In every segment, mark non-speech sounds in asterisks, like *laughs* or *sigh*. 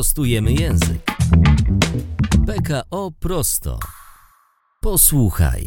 Prostujemy język. PKO Prosto. Posłuchaj.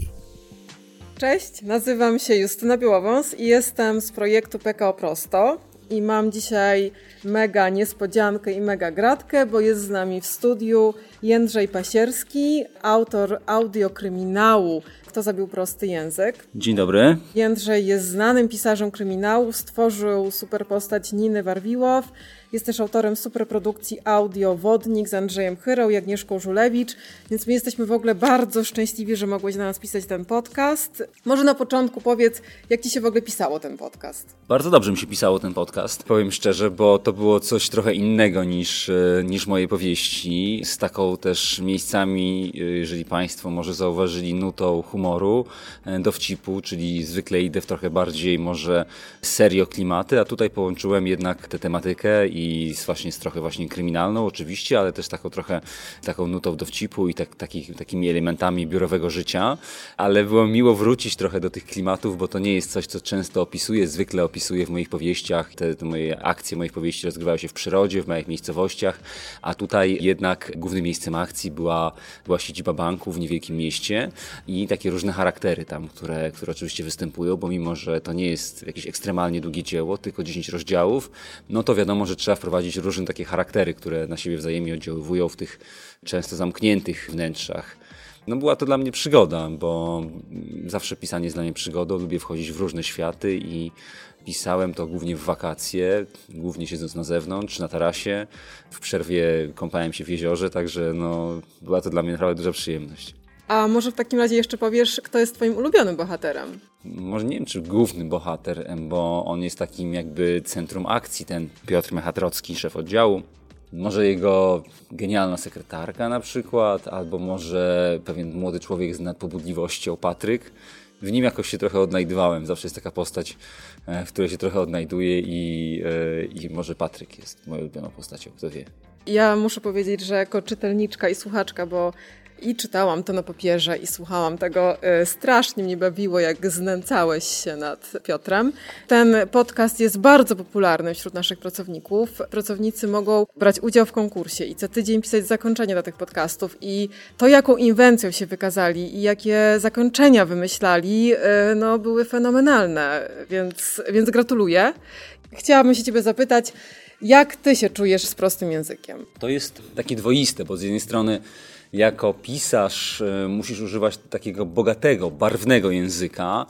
Cześć, nazywam się Justyna Białowąs i jestem z projektu PKO Prosto. I mam dzisiaj mega niespodziankę i mega gratkę, bo jest z nami w studiu Jędrzej Pasierski, autor audiokryminału Kto zabił prosty język. Dzień dobry. Jędrzej jest znanym pisarzem kryminału, stworzył super postać Niny Warwiłow, jest też autorem superprodukcji audio Wodnik z Andrzejem Chyrą i Agnieszką Żulewicz, więc my jesteśmy w ogóle bardzo szczęśliwi, że mogłeś na nas pisać ten podcast. Może na początku powiedz, jak ci się w ogóle pisało ten podcast? Bardzo dobrze mi się pisało ten podcast, powiem szczerze, bo to było coś trochę innego niż, e, niż moje powieści, z taką też miejscami, e, jeżeli Państwo może zauważyli, nutą humoru, e, dowcipu, czyli zwykle idę w trochę bardziej może serio klimaty, a tutaj połączyłem jednak tę tematykę i i z właśnie z trochę właśnie kryminalną oczywiście, ale też taką trochę taką nutą dowcipu i tak, takich, takimi elementami biurowego życia, ale było miło wrócić trochę do tych klimatów, bo to nie jest coś, co często opisuję, zwykle opisuję w moich powieściach, te, te moje akcje moich powieści rozgrywały się w przyrodzie, w małych miejscowościach, a tutaj jednak głównym miejscem akcji była, była siedziba banku w niewielkim mieście i takie różne charaktery tam, które, które oczywiście występują, bo mimo, że to nie jest jakieś ekstremalnie długie dzieło, tylko 10 rozdziałów, no to wiadomo, że trzeba trzeba wprowadzić różne takie charaktery, które na siebie wzajemnie oddziaływują w tych często zamkniętych wnętrzach. No była to dla mnie przygoda, bo zawsze pisanie jest dla mnie przygodą, lubię wchodzić w różne światy i pisałem to głównie w wakacje, głównie siedząc na zewnątrz, na tarasie. W przerwie kąpałem się w jeziorze, także no, była to dla mnie naprawdę duża przyjemność. A może w takim razie jeszcze powiesz, kto jest twoim ulubionym bohaterem? Może nie wiem, czy główny bohater, bo on jest takim jakby centrum akcji, ten Piotr Mechatrocki, szef oddziału. Może jego genialna sekretarka na przykład, albo może pewien młody człowiek z nadpobudliwością, Patryk. W nim jakoś się trochę odnajdywałem. Zawsze jest taka postać, e, w której się trochę odnajduję i, e, i może Patryk jest moją ulubioną postacią, kto wie. Ja muszę powiedzieć, że jako czytelniczka i słuchaczka, bo i czytałam to na papierze i słuchałam tego. Y, strasznie mnie bawiło, jak znęcałeś się nad Piotrem. Ten podcast jest bardzo popularny wśród naszych pracowników. Pracownicy mogą brać udział w konkursie i co tydzień pisać zakończenie do tych podcastów. I to, jaką inwencją się wykazali i jakie zakończenia wymyślali, y, no, były fenomenalne. Więc, więc gratuluję. Chciałabym się Ciebie zapytać, jak Ty się czujesz z prostym językiem? To jest takie dwoiste, bo z jednej strony jako pisarz e, musisz używać takiego bogatego, barwnego języka,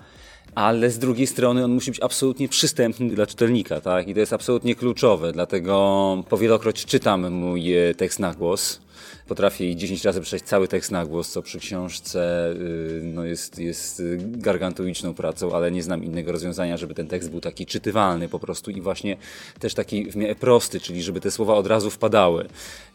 ale z drugiej strony on musi być absolutnie przystępny dla czytelnika, tak? I to jest absolutnie kluczowe, dlatego powielokroć czytam mój e, tekst na głos potrafię 10 razy przeczytać cały tekst na głos, co przy książce y, no jest, jest gargantuiczną pracą, ale nie znam innego rozwiązania, żeby ten tekst był taki czytywalny po prostu i właśnie też taki w miarę prosty, czyli żeby te słowa od razu wpadały.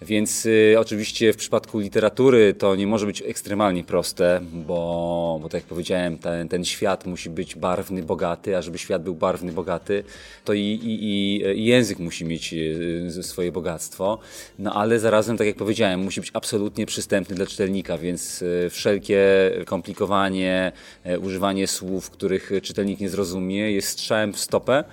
Więc y, oczywiście w przypadku literatury to nie może być ekstremalnie proste, bo, bo tak jak powiedziałem, ten, ten świat musi być barwny, bogaty, a żeby świat był barwny, bogaty, to i, i, i język musi mieć y, swoje bogactwo, no ale zarazem, tak jak powiedziałem, musi być absolutnie przystępny dla czytelnika, więc e, wszelkie komplikowanie, e, używanie słów, których czytelnik nie zrozumie, jest strzałem w stopę,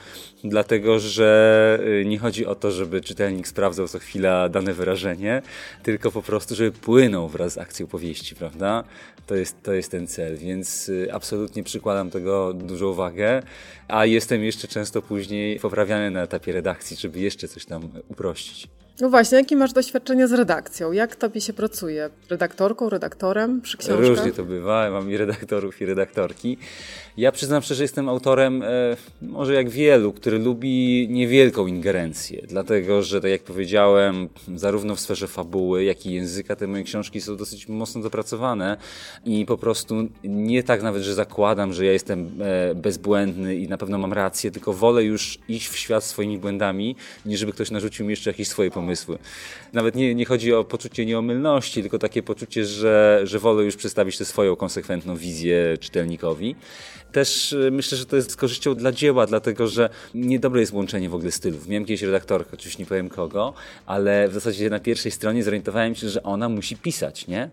dlatego że e, nie chodzi o to, żeby czytelnik sprawdzał co chwila dane wyrażenie, tylko po prostu, żeby płynął wraz z akcją powieści, prawda? To jest, to jest ten cel, więc absolutnie przykładam tego dużą uwagę, a jestem jeszcze często później poprawiany na etapie redakcji, żeby jeszcze coś tam uprościć. No właśnie, jakie masz doświadczenie z redakcją? Jak tobie się pracuje? Redaktorką, redaktorem przy książkach? Różnie to bywa, mam i redaktorów, i redaktorki. Ja przyznam szczerze, że jestem autorem, e, może jak wielu, który lubi niewielką ingerencję, dlatego że, tak jak powiedziałem, zarówno w sferze fabuły, jak i języka te moje książki są dosyć mocno dopracowane i po prostu nie tak nawet, że zakładam, że ja jestem e, bezbłędny i na pewno mam rację, tylko wolę już iść w świat swoimi błędami, niż żeby ktoś narzucił mi jeszcze jakieś swoje pomysły. Nawet nie, nie chodzi o poczucie nieomylności, tylko takie poczucie, że, że wolę już przedstawić tę swoją konsekwentną wizję czytelnikowi też y, myślę, że to jest z korzyścią dla dzieła, dlatego że niedobre jest łączenie w ogóle stylów. Miałem kiedyś redaktorkę, oczywiście nie powiem kogo, ale w zasadzie na pierwszej stronie zorientowałem się, że ona musi pisać, nie?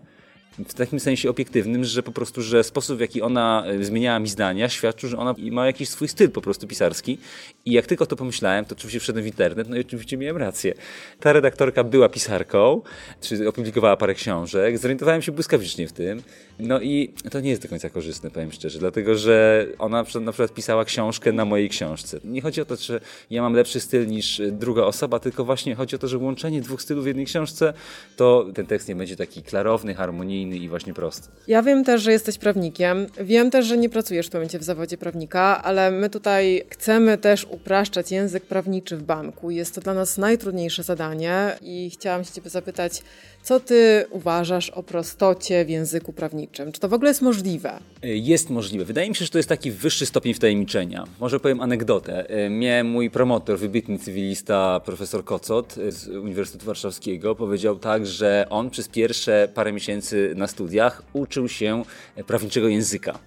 W takim sensie obiektywnym, że po prostu, że sposób w jaki ona e, zmieniała mi zdania świadczył, że ona ma jakiś swój styl po prostu pisarski i jak tylko to pomyślałem, to oczywiście wszedłem w internet, no i oczywiście miałem rację. Ta redaktorka była pisarką, czy opublikowała parę książek, zorientowałem się błyskawicznie w tym, no i to nie jest do końca korzystne, powiem szczerze, dlatego, że ona na przykład pisała książkę na mojej książce. Nie chodzi o to, że ja mam lepszy styl niż druga osoba, tylko właśnie chodzi o to, że łączenie dwóch stylów w jednej książce, to ten tekst nie będzie taki klarowny, harmonijny i właśnie prosty. Ja wiem też, że jesteś prawnikiem. Wiem też, że nie pracujesz w momencie w zawodzie prawnika, ale my tutaj chcemy też upraszczać język prawniczy w banku. Jest to dla nas najtrudniejsze zadanie i chciałam się Ciebie zapytać, co Ty uważasz o prostocie w języku prawniczym? Czy to w ogóle jest możliwe? Jest możliwe. Wydaje mi się, że to jest taki wyższy stopień wtajemniczenia. Może powiem anegdotę. Mnie mój promotor, wybitny cywilista, profesor Kocot z Uniwersytetu Warszawskiego powiedział tak, że on przez pierwsze parę miesięcy na studiach uczył się prawniczego języka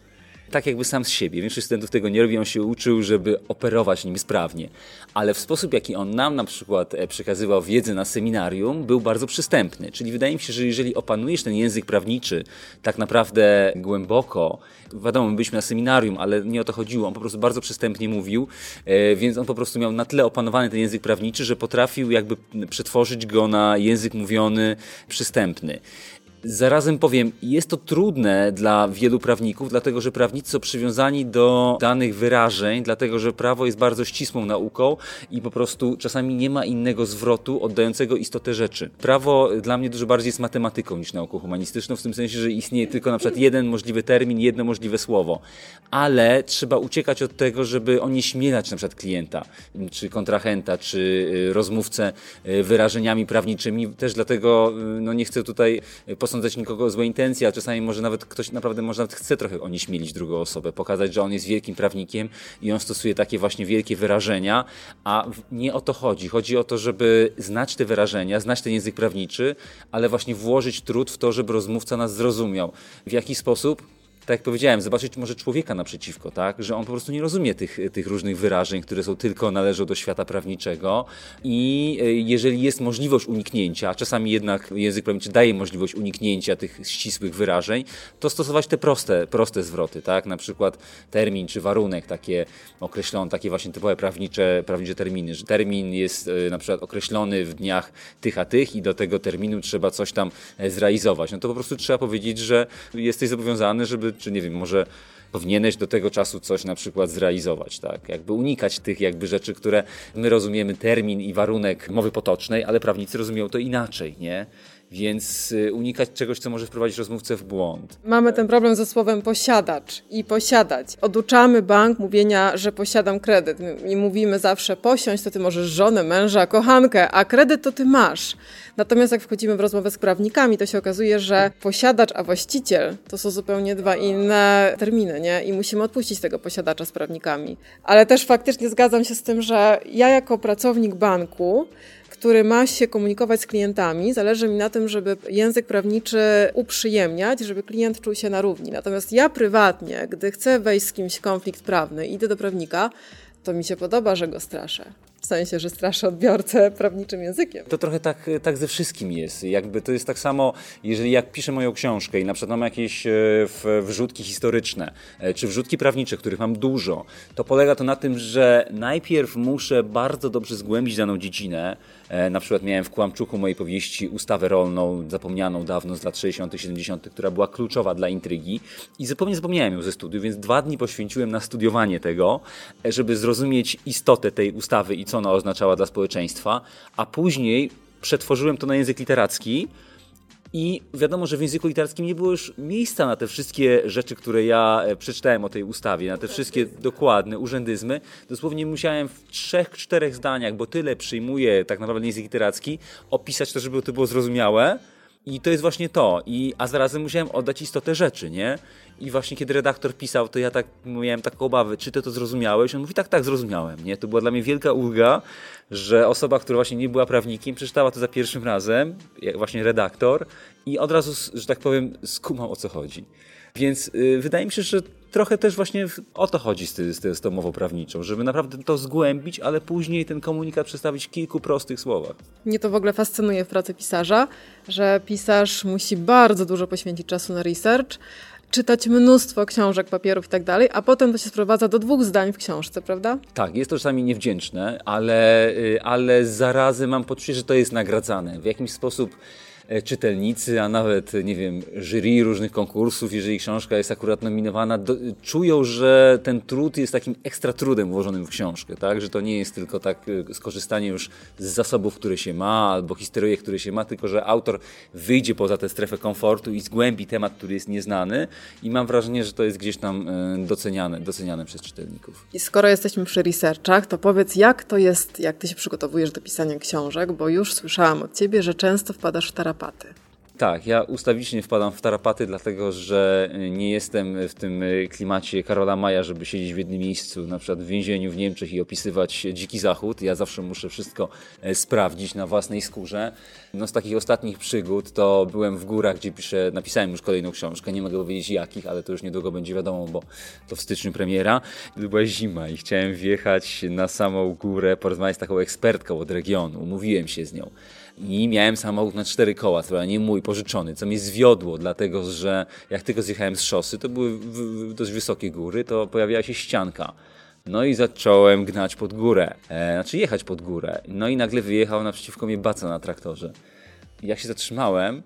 tak jakby sam z siebie. Większość studentów tego nie robi, on się uczył, żeby operować nim sprawnie. Ale w sposób, jaki on nam na przykład e, przekazywał wiedzę na seminarium, był bardzo przystępny. Czyli wydaje mi się, że jeżeli opanujesz ten język prawniczy tak naprawdę głęboko, wiadomo, my byliśmy na seminarium, ale nie o to chodziło, on po prostu bardzo przystępnie mówił, e, więc on po prostu miał na tyle opanowany ten język prawniczy, że potrafił jakby przetworzyć go na język mówiony przystępny. Zarazem powiem, jest to trudne dla wielu prawników, dlatego że prawnicy są przywiązani do danych wyrażeń, dlatego że prawo jest bardzo ścisłą nauką i po prostu czasami nie ma innego zwrotu oddającego istotę rzeczy. Prawo dla mnie dużo bardziej jest matematyką niż nauką humanistyczną, w tym sensie, że istnieje tylko na przykład jeden możliwy termin, jedno możliwe słowo, ale trzeba uciekać od tego, żeby onieśmielać na przykład klienta, czy kontrahenta, czy y, rozmówcę y, wyrażeniami prawniczymi. Też dlatego y, no, nie chcę tutaj posądzać osądzać nikogo o złe intencje, a czasami może nawet ktoś naprawdę może nawet chce trochę onieśmielić drugą osobę, pokazać, że on jest wielkim prawnikiem i on stosuje takie właśnie wielkie wyrażenia, a nie o to chodzi. Chodzi o to, żeby znać te wyrażenia, znać ten język prawniczy, ale właśnie włożyć trud w to, żeby rozmówca nas zrozumiał. W jaki sposób? Tak jak powiedziałem, zobaczyć może człowieka naprzeciwko, tak? Że on po prostu nie rozumie tych, tych różnych wyrażeń, które są tylko należą do świata prawniczego i e, jeżeli jest możliwość uniknięcia, a czasami jednak język prawniczy daje możliwość uniknięcia tych ścisłych wyrażeń, to stosować te proste, proste zwroty, tak? Na przykład termin czy warunek, takie określone, takie właśnie typowe prawnicze, prawnicze terminy, że termin jest e, na przykład określony w dniach tych a tych i do tego terminu trzeba coś tam e, zrealizować. No to po prostu trzeba powiedzieć, że jesteś zobowiązany, żeby czy nie wiem, może powinieneś do tego czasu coś na przykład zrealizować, tak? Jakby unikać tych jakby rzeczy, które my rozumiemy termin i warunek mowy potocznej, ale prawnicy rozumieją to inaczej, nie? Więc y, unikać czegoś, co może wprowadzić rozmówcę w błąd. Mamy ten problem ze słowem posiadacz i posiadać. Oduczamy bank mówienia, że posiadam kredyt. Nie mówimy zawsze posiąść, to ty możesz żonę, męża, kochankę, a kredyt to ty masz. Natomiast jak wchodzimy w rozmowę z prawnikami, to się okazuje, że posiadacz, a właściciel to są zupełnie dwa inne terminy, nie? I musimy odpuścić tego posiadacza z prawnikami. Ale też faktycznie zgadzam się z tym, że ja jako pracownik banku który ma się komunikować z klientami, zależy mi na tym, żeby język prawniczy uprzyjemniać, żeby klient czuł się na równi. Natomiast ja prywatnie, gdy chcę wejść z kimś w konflikt prawny, idę do prawnika, to mi się podoba, że go straszę. W sensie, że straszę odbiorcę prawniczym językiem. To trochę tak, tak ze wszystkim jest. Jakby to jest tak samo, jeżeli jak piszę moją książkę i na przykład mam jakieś e, wrzutki historyczne, e, czy wrzutki prawnicze, których mam dużo, to polega to na tym, że najpierw muszę bardzo dobrze zgłębić daną dziedzinę. E, na przykład miałem w Kłamczuku mojej powieści ustawę rolną, zapomnianą dawno z lat 60., 70., która była kluczowa dla intrygi i zupełnie zapomniałem ją ze studiów, więc dwa dni poświęciłem na studiowanie tego, żeby zrozumieć istotę tej ustawy i co co ona oznaczała dla społeczeństwa, a później przetworzyłem to na język literacki. I wiadomo, że w języku literackim nie było już miejsca na te wszystkie rzeczy, które ja e, przeczytałem o tej ustawie, na te wszystkie dokładne urzędyzmy. Dosłownie musiałem w trzech, czterech zdaniach, bo tyle przyjmuje tak naprawdę język literacki, opisać to, żeby to było zrozumiałe. I to jest właśnie to. I, a zarazem musiałem oddać istotę rzeczy, nie? I właśnie kiedy redaktor pisał, to ja tak miałem taką obawę, czy ty to zrozumiałeś? On mówi, tak, tak, zrozumiałem, nie? To była dla mnie wielka ulga, że osoba, która właśnie nie była prawnikiem, przeczytała to za pierwszym razem, jak właśnie redaktor, i od razu, że tak powiem, skumał o co chodzi. Więc yy, wydaje mi się, że trochę też właśnie o to chodzi z, z, z tą mową prawniczą, żeby naprawdę to zgłębić, ale później ten komunikat przedstawić w kilku prostych słowach. Mnie to w ogóle fascynuje w pracy pisarza, że pisarz musi bardzo dużo poświęcić czasu na research, czytać mnóstwo książek, papierów i tak dalej, a potem to się sprowadza do dwóch zdań w książce, prawda? Tak, jest to czasami niewdzięczne, ale, y, ale zarazem mam poczucie, że to jest nagradzane. W jakiś sposób czytelnicy, a nawet, nie wiem, jury różnych konkursów, jeżeli książka jest akurat nominowana, do, czują, że ten trud jest takim ekstra trudem włożonym w książkę, tak? Że to nie jest tylko tak e, skorzystanie już z zasobów, które się ma, albo historii, które się ma, tylko że autor wyjdzie poza tę strefę komfortu i zgłębi temat, który jest nieznany i mam wrażenie, że to jest gdzieś tam e, doceniane, doceniane przez czytelników. I skoro jesteśmy przy researchach, to powiedz, jak to jest, jak ty się przygotowujesz do pisania książek, bo już słyszałam od ciebie, że często wpadasz w tarapaty tarapaty. Tak, ja ustawicznie wpadam w tarapaty, dlatego że nie jestem w tym klimacie Karola Maja, żeby siedzieć w jednym miejscu, na przykład w więzieniu w Niemczech i opisywać dziki zachód. Ja zawsze muszę wszystko e, sprawdzić na własnej skórze. No z takich ostatnich przygód to byłem w górach, gdzie piszę, napisałem już kolejną książkę, nie mogę powiedzieć jakich, ale to już niedługo będzie wiadomo, bo to w styczniu premiera. Była zima i chciałem wjechać na samą górę, porozmawiać z taką ekspertką od regionu. Umówiłem się z nią i miałem samochód na cztery koła, to nie mój, pożyczony, co mnie zwiodło, dlatego że jak tylko zjechałem z szosy, to były dość wysokie góry, to pojawiała się ścianka. No i zacząłem gnać pod górę, e, znaczy jechać pod górę. No i nagle wyjechał naprzeciwko mnie baca na traktorze. jak się zatrzymałem,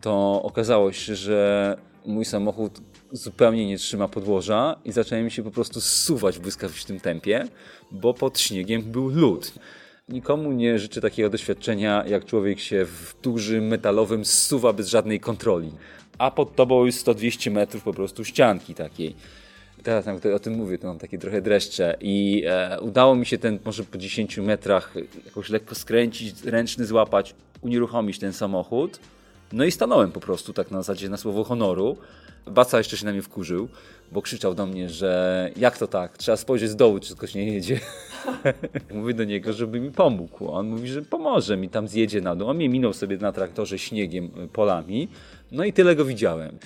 to okazało się, że mój samochód zupełnie nie trzyma podłoża i zacząłem się po prostu zsuwać w błyskawicznym tempie, bo pod śniegiem był lód. Nikomu nie życzę takiego doświadczenia, jak człowiek się w dużym metalowym zsuwa bez żadnej kontroli. A pod tobą jest 100-200 metrów po prostu ścianki takiej. Teraz jak o tym mówię, to mam takie trochę dreszcze i e, udało mi się ten może po 10 metrach jakoś lekko skręcić, ręczny złapać, unieruchomić ten samochód. No i stanąłem po prostu tak na zasadzie na słowo honoru. Baca jeszcze się na mnie wkurzył, bo krzyczał do mnie, że jak to tak, trzeba spojrzeć z dołu, czy coś nie jedzie. *laughs* Mówię do niego, żeby mi pomógł. On mówi, że pomoże mi, tam zjedzie na dół. On mnie minął sobie na traktorze śniegiem, polami. No i tyle go widziałem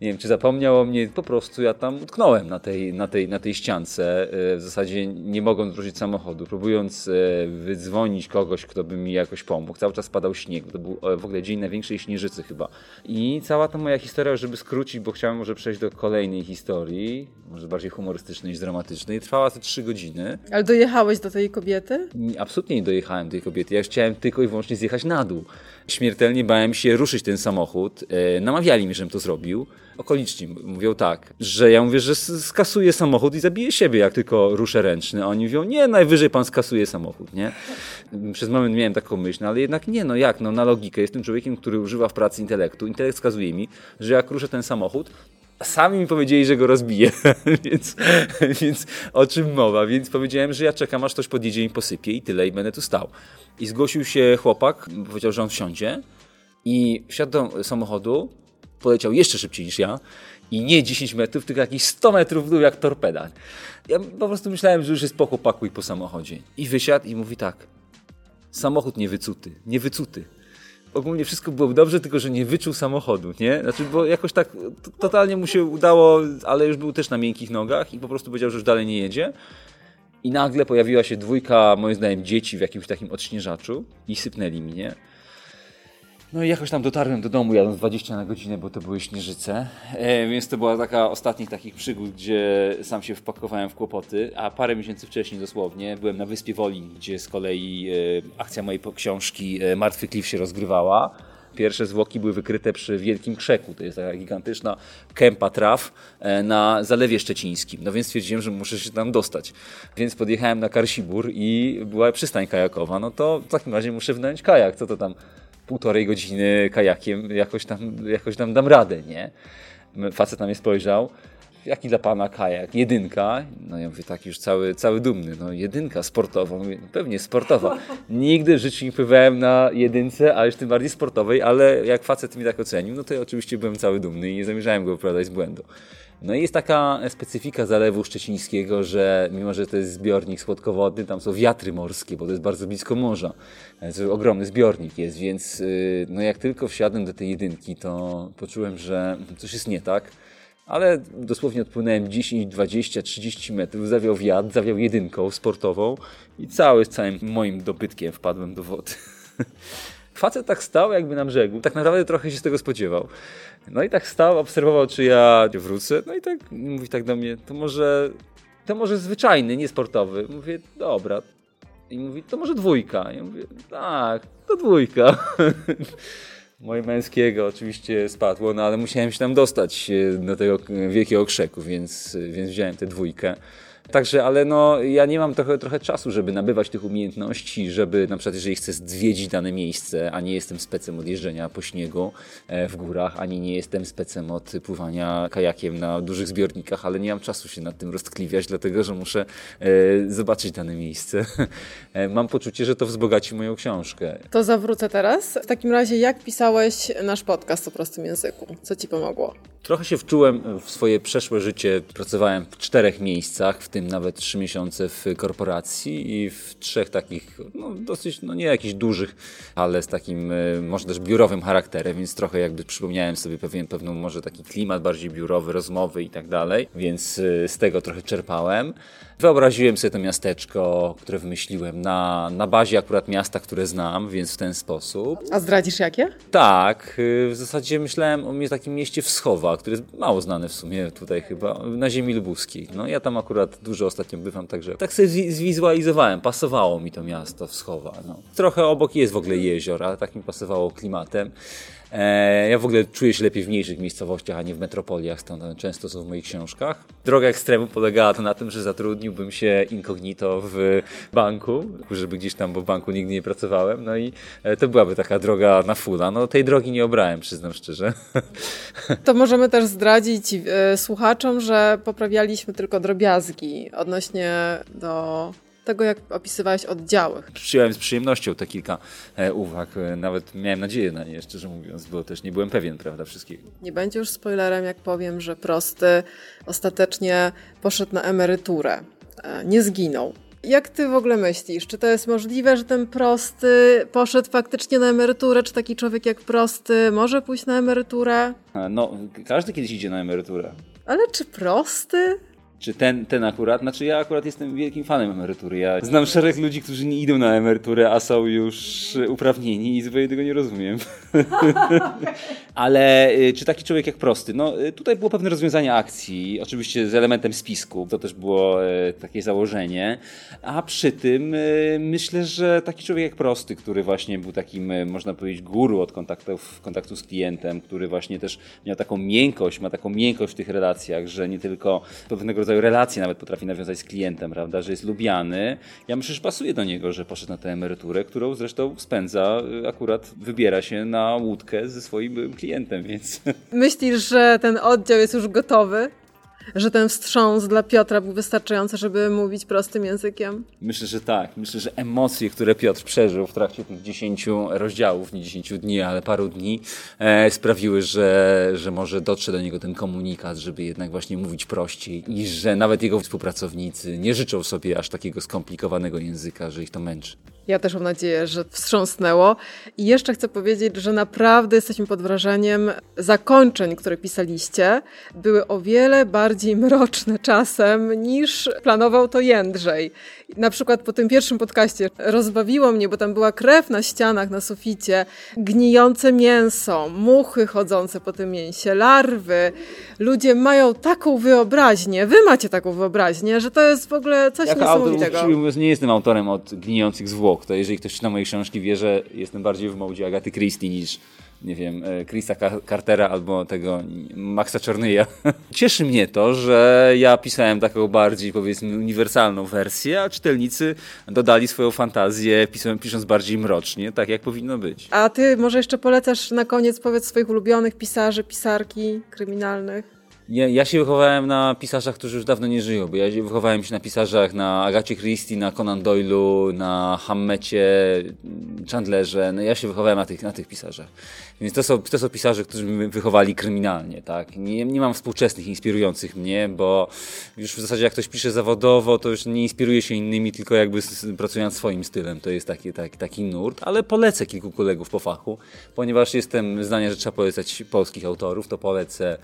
nie wiem, czy zapomniał o mnie, po prostu ja tam utknąłem na tej, na tej, na tej ściance, e, w zasadzie nie mogąc wrócić samochodu, próbując e, wydzwonić kogoś, kto by mi jakoś pomógł. Cały czas spadał śnieg, to był e, w ogóle dzień największej śnieżycy chyba. I cała ta moja historia, żeby skrócić, bo chciałem może przejść do kolejnej historii, może bardziej humorystycznej niż dramatycznej, trwała te trzy godziny. Ale dojechałeś do tej kobiety? Absolutnie nie dojechałem do tej kobiety, ja chciałem tylko i wyłącznie zjechać na dół. Śmiertelnie bałem się ruszyć ten samochód, namawiali mnie, żebym to zrobił okoliczni mówią tak, że ja mówię, że skasuję samochód i zabiję siebie, jak tylko ruszę ręczny. A oni mówią, nie, najwyżej pan skasuje samochód, nie? Przez moment miałem taką myśl, no ale jednak nie, no jak, no na logikę. Jestem człowiekiem, który używa w pracy intelektu. Intelekt wskazuje mi, że jak ruszę ten samochód, Sami mi powiedzieli, że go rozbiję, *laughs* więc, więc o czym mowa? Więc powiedziałem, że ja czekam, aż ktoś podjedzie i posypie i tyle, i będę tu stał. I zgłosił się chłopak, powiedział, że on wsiądzie i wsiadł do samochodu, poleciał jeszcze szybciej niż ja i nie 10 metrów, tylko jakieś 100 metrów w dół jak torpeda. Ja po prostu myślałem, że już jest po chłopaku i po samochodzie. I wysiadł i mówi tak, samochód niewycuty, niewycuty. Ogólnie wszystko było dobrze, tylko że nie wyczuł samochodu, nie? Znaczy, bo jakoś tak totalnie mu się udało, ale już był też na miękkich nogach i po prostu powiedział, że już dalej nie jedzie. I nagle pojawiła się dwójka, moim zdaniem, dzieci w jakimś takim odśnieżaczu i sypnęli mnie. No i jakoś tam dotarłem do domu jadąc 20 na godzinę, bo to były śnieżyce. E, więc to była taka ostatnich takich przygód, gdzie sam się wpakowałem w kłopoty. A parę miesięcy wcześniej dosłownie byłem na Wyspie Wolin, gdzie z kolei e, akcja mojej książki e, Martwy Klif się rozgrywała. Pierwsze zwłoki były wykryte przy Wielkim Krzeku. To jest taka gigantyczna kępa traw e, na Zalewie Szczecińskim. No więc stwierdziłem, że muszę się tam dostać. Więc podjechałem na Karsibur i była przystań kajakowa. No to w takim razie muszę wnająć kajak. Co to tam półtorej godziny kajakiem jakoś tam, jakoś tam dam radę, nie? Facet na mnie spojrzał, jaki dla pana kajak? Jedynka? No ja mówię, tak już cały, cały dumny, no jedynka sportowa, mówię, no pewnie sportowa. Nigdy w życiu nie pływałem na jedynce, a już tym bardziej sportowej, ale jak facet mi tak ocenił, no to ja oczywiście byłem cały dumny i nie zamierzałem go wyprowadzać z błędu. No i jest taka specyfika Zalewu Szczecińskiego, że mimo, że to jest zbiornik słodkowodny, tam są wiatry morskie, bo to jest bardzo blisko morza. To ogromny zbiornik jest, więc y, no jak tylko wsiadłem do tej jedynki, to poczułem, że coś jest nie tak. ale dosłownie odpłynąłem 10, 20, 30 metrów, zawiał wiatr, zawiał jedynką sportową i cały, całym moim dobytkiem wpadłem do wody. *laughs* Facet tak stał jakby na brzegu, tak naprawdę trochę się z tego spodziewał. No i tak stał, obserwował czy ja wrócę, no i tak mówi tak do mnie, to może, to może zwyczajny, nie sportowy. Mówię, dobra. I mówi, to może dwójka. Ja mówię, tak, to dwójka. *laughs* Moje męskiego oczywiście spadło, no ale musiałem się tam dostać e, do tego wielkiego krzeku, więc, więc wziąłem tę dwójkę. Także, ale no, ja nie mam trochę, trochę czasu, żeby nabywać tych umiejętności, żeby na przykład, jeżeli chcę zwiedzić dane miejsce, a nie jestem specem od jeżdżenia po śniegu e, w górach, ani nie jestem specem od pływania kajakiem na dużych zbiornikach, ale nie mam czasu się nad tym roztkliwiać, dlatego że muszę e, zobaczyć dane miejsce. E, mam poczucie, że to wzbogaci moją książkę. To zawrócę teraz. W takim razie, jak pisałeś nasz podcast o prostym języku? Co ci pomogło? Trochę się wczułem w swoje przeszłe życie. Pracowałem w czterech miejscach, w tym nawet trzy miesiące w korporacji i w trzech takich, no dosyć, no nie jakichś dużych, ale z takim e, może też biurowym charakterem, więc trochę jakby przypomniałem sobie pewien, pewną może taki klimat bardziej biurowy, rozmowy i tak dalej, więc e, z tego trochę czerpałem. Wyobraziłem sobie to miasteczko, które wymyśliłem na, na bazie akurat miasta, które znam, więc w ten sposób. A zdradzisz jakie? Tak, y, w zasadzie myślałem o takim mieście Wschowa, które jest mało znane w sumie tutaj chyba, na ziemi lubuskiej. No ja tam akurat dużo ostatnio bywam, także tak sobie zwizualizowałem, pasowało mi to miasto Wschowa. No. Trochę obok jest w ogóle jezior, ale tak mi pasowało klimatem. E, ja w ogóle czuję się lepiej w mniejszych miejscowościach, a nie w metropoliach, stąd one często są w moich książkach. Droga ekstremu polegała to na tym, że zatrudniłbym się incognito w banku, żeby gdzieś tam, bo w banku nigdy nie pracowałem, no i e, to byłaby taka droga na fulla. No tej drogi nie obrałem, przyznam szczerze. *laughs* To możemy też zdradzić e, słuchaczom, że poprawialiśmy tylko drobiazgi odnośnie do tego, jak opisywałeś oddziały. Przyjąłem z przyjemnością te kilka e, uwag. E, nawet miałem nadzieję na nie, szczerze mówiąc, bo też nie byłem pewien, prawda, wszystkiego. Nie będzie już spoilerem, jak powiem, że prosty ostatecznie poszedł na emeryturę. E, nie zginął. Jak ty w ogóle myślisz? Czy to jest możliwe, że ten prosty poszedł faktycznie na emeryturę? Czy taki człowiek jak prosty może pójść na emeryturę? No, każdy kiedyś idzie na emeryturę. Ale czy prosty? Czy ten, ten akurat? Znaczy ja akurat jestem wielkim fanem emerytury. Ja znam szereg ludzi, którzy nie idą na emeryturę, a są już uprawnieni i zupełnie tego nie rozumiem. *laughs* Ale y, czy taki człowiek jak prosty? No y, tutaj było pewne rozwiązanie akcji, oczywiście z elementem spisku, to też było takie założenie, a przy tym myślę, że taki człowiek jak prosty, który właśnie był takim, można powiedzieć, guru od kontaktów, kontaktu z klientem, który właśnie też miał taką miękkość, ma taką miękkość w tych relacjach, że nie tylko pewnego rodzaju relacje nawet potrafi nawiązać z klientem, prawda, że jest lubiany. Ja myślę, że pasuje do niego, że poszedł na tę emeryturę, którą zresztą spędza, akurat wybiera się na łódkę ze swoim klientem, więc... Myślisz, że ten oddział jest już gotowy? Że ten wstrząs dla Piotra był wystarczający, żeby mówić prostym językiem? Myślę, że tak. Myślę, że emocje, które Piotr przeżył w trakcie tych 10 rozdziałów, nie 10 dni, ale paru dni, e, sprawiły, że, że może dotrze do niego ten komunikat, żeby jednak właśnie mówić prościej i że nawet jego współpracownicy nie życzą sobie aż takiego skomplikowanego języka, że ich to męczy. Ja też mam nadzieję, że wstrząsnęło. I jeszcze chcę powiedzieć, że naprawdę jesteśmy pod wrażeniem zakończeń, które pisaliście. Były o wiele bardziej mroczne czasem niż planował to Jędrzej. Na przykład po tym pierwszym podcaście rozbawiło mnie, bo tam była krew na ścianach, na suficie, gnijące mięso, muchy chodzące po tym mięsie, larwy. Ludzie mają taką wyobraźnię, wy macie taką wyobraźnię, że to jest w ogóle coś jako niesamowitego. Autor, nie jestem autorem od gnijących zwłok. To jeżeli ktoś czyta moje książki, wie, że jestem bardziej w modzie Agaty Christie niż nie wiem, e, Chrisa Cartera albo tego Maxa Czornyja. *laughs* Cieszy mnie to, że ja pisałem taką bardziej, powiedzmy, uniwersalną wersję, a czytelnicy dodali swoją fantazję, pisząc bardziej mrocznie, tak jak powinno być. A ty może jeszcze polecasz na koniec, powiedz, swoich ulubionych pisarzy, pisarki kryminalnych? Nie, ja się wychowałem na pisarzach, którzy już dawno nie żyją, bo ja się wychowałem się na pisarzach na Agacie Christie, na Conan Doyle'u, na Hammecie, Chandlerze. No ja się wychowałem na tych, na tych pisarzach. Więc to są, to są pisarze, którzy mnie wychowali kryminalnie, tak? Nie, nie mam współczesnych inspirujących mnie, bo już w zasadzie jak ktoś pisze zawodowo, to już nie inspiruje się innymi, tylko jakby pracując swoim stylem. To jest taki, taki, taki nurt, ale polecę kilku kolegów po fachu, ponieważ jestem zdania, że trzeba polecać polskich autorów, to polecę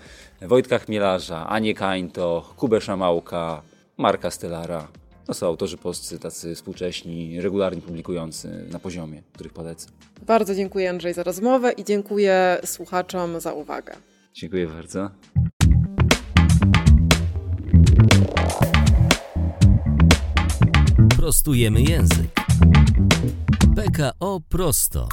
Wojtka Chmielarza, Anię Kańto, Kubę Szamałka, Marka Stellara. To są autorzy polscy tacy współcześni, regularnie publikujący na poziomie, których polecam. Bardzo dziękuję Andrzej za rozmowę i dziękuję słuchaczom za uwagę. Dziękuję bardzo. Prostujemy język. PKO prosto.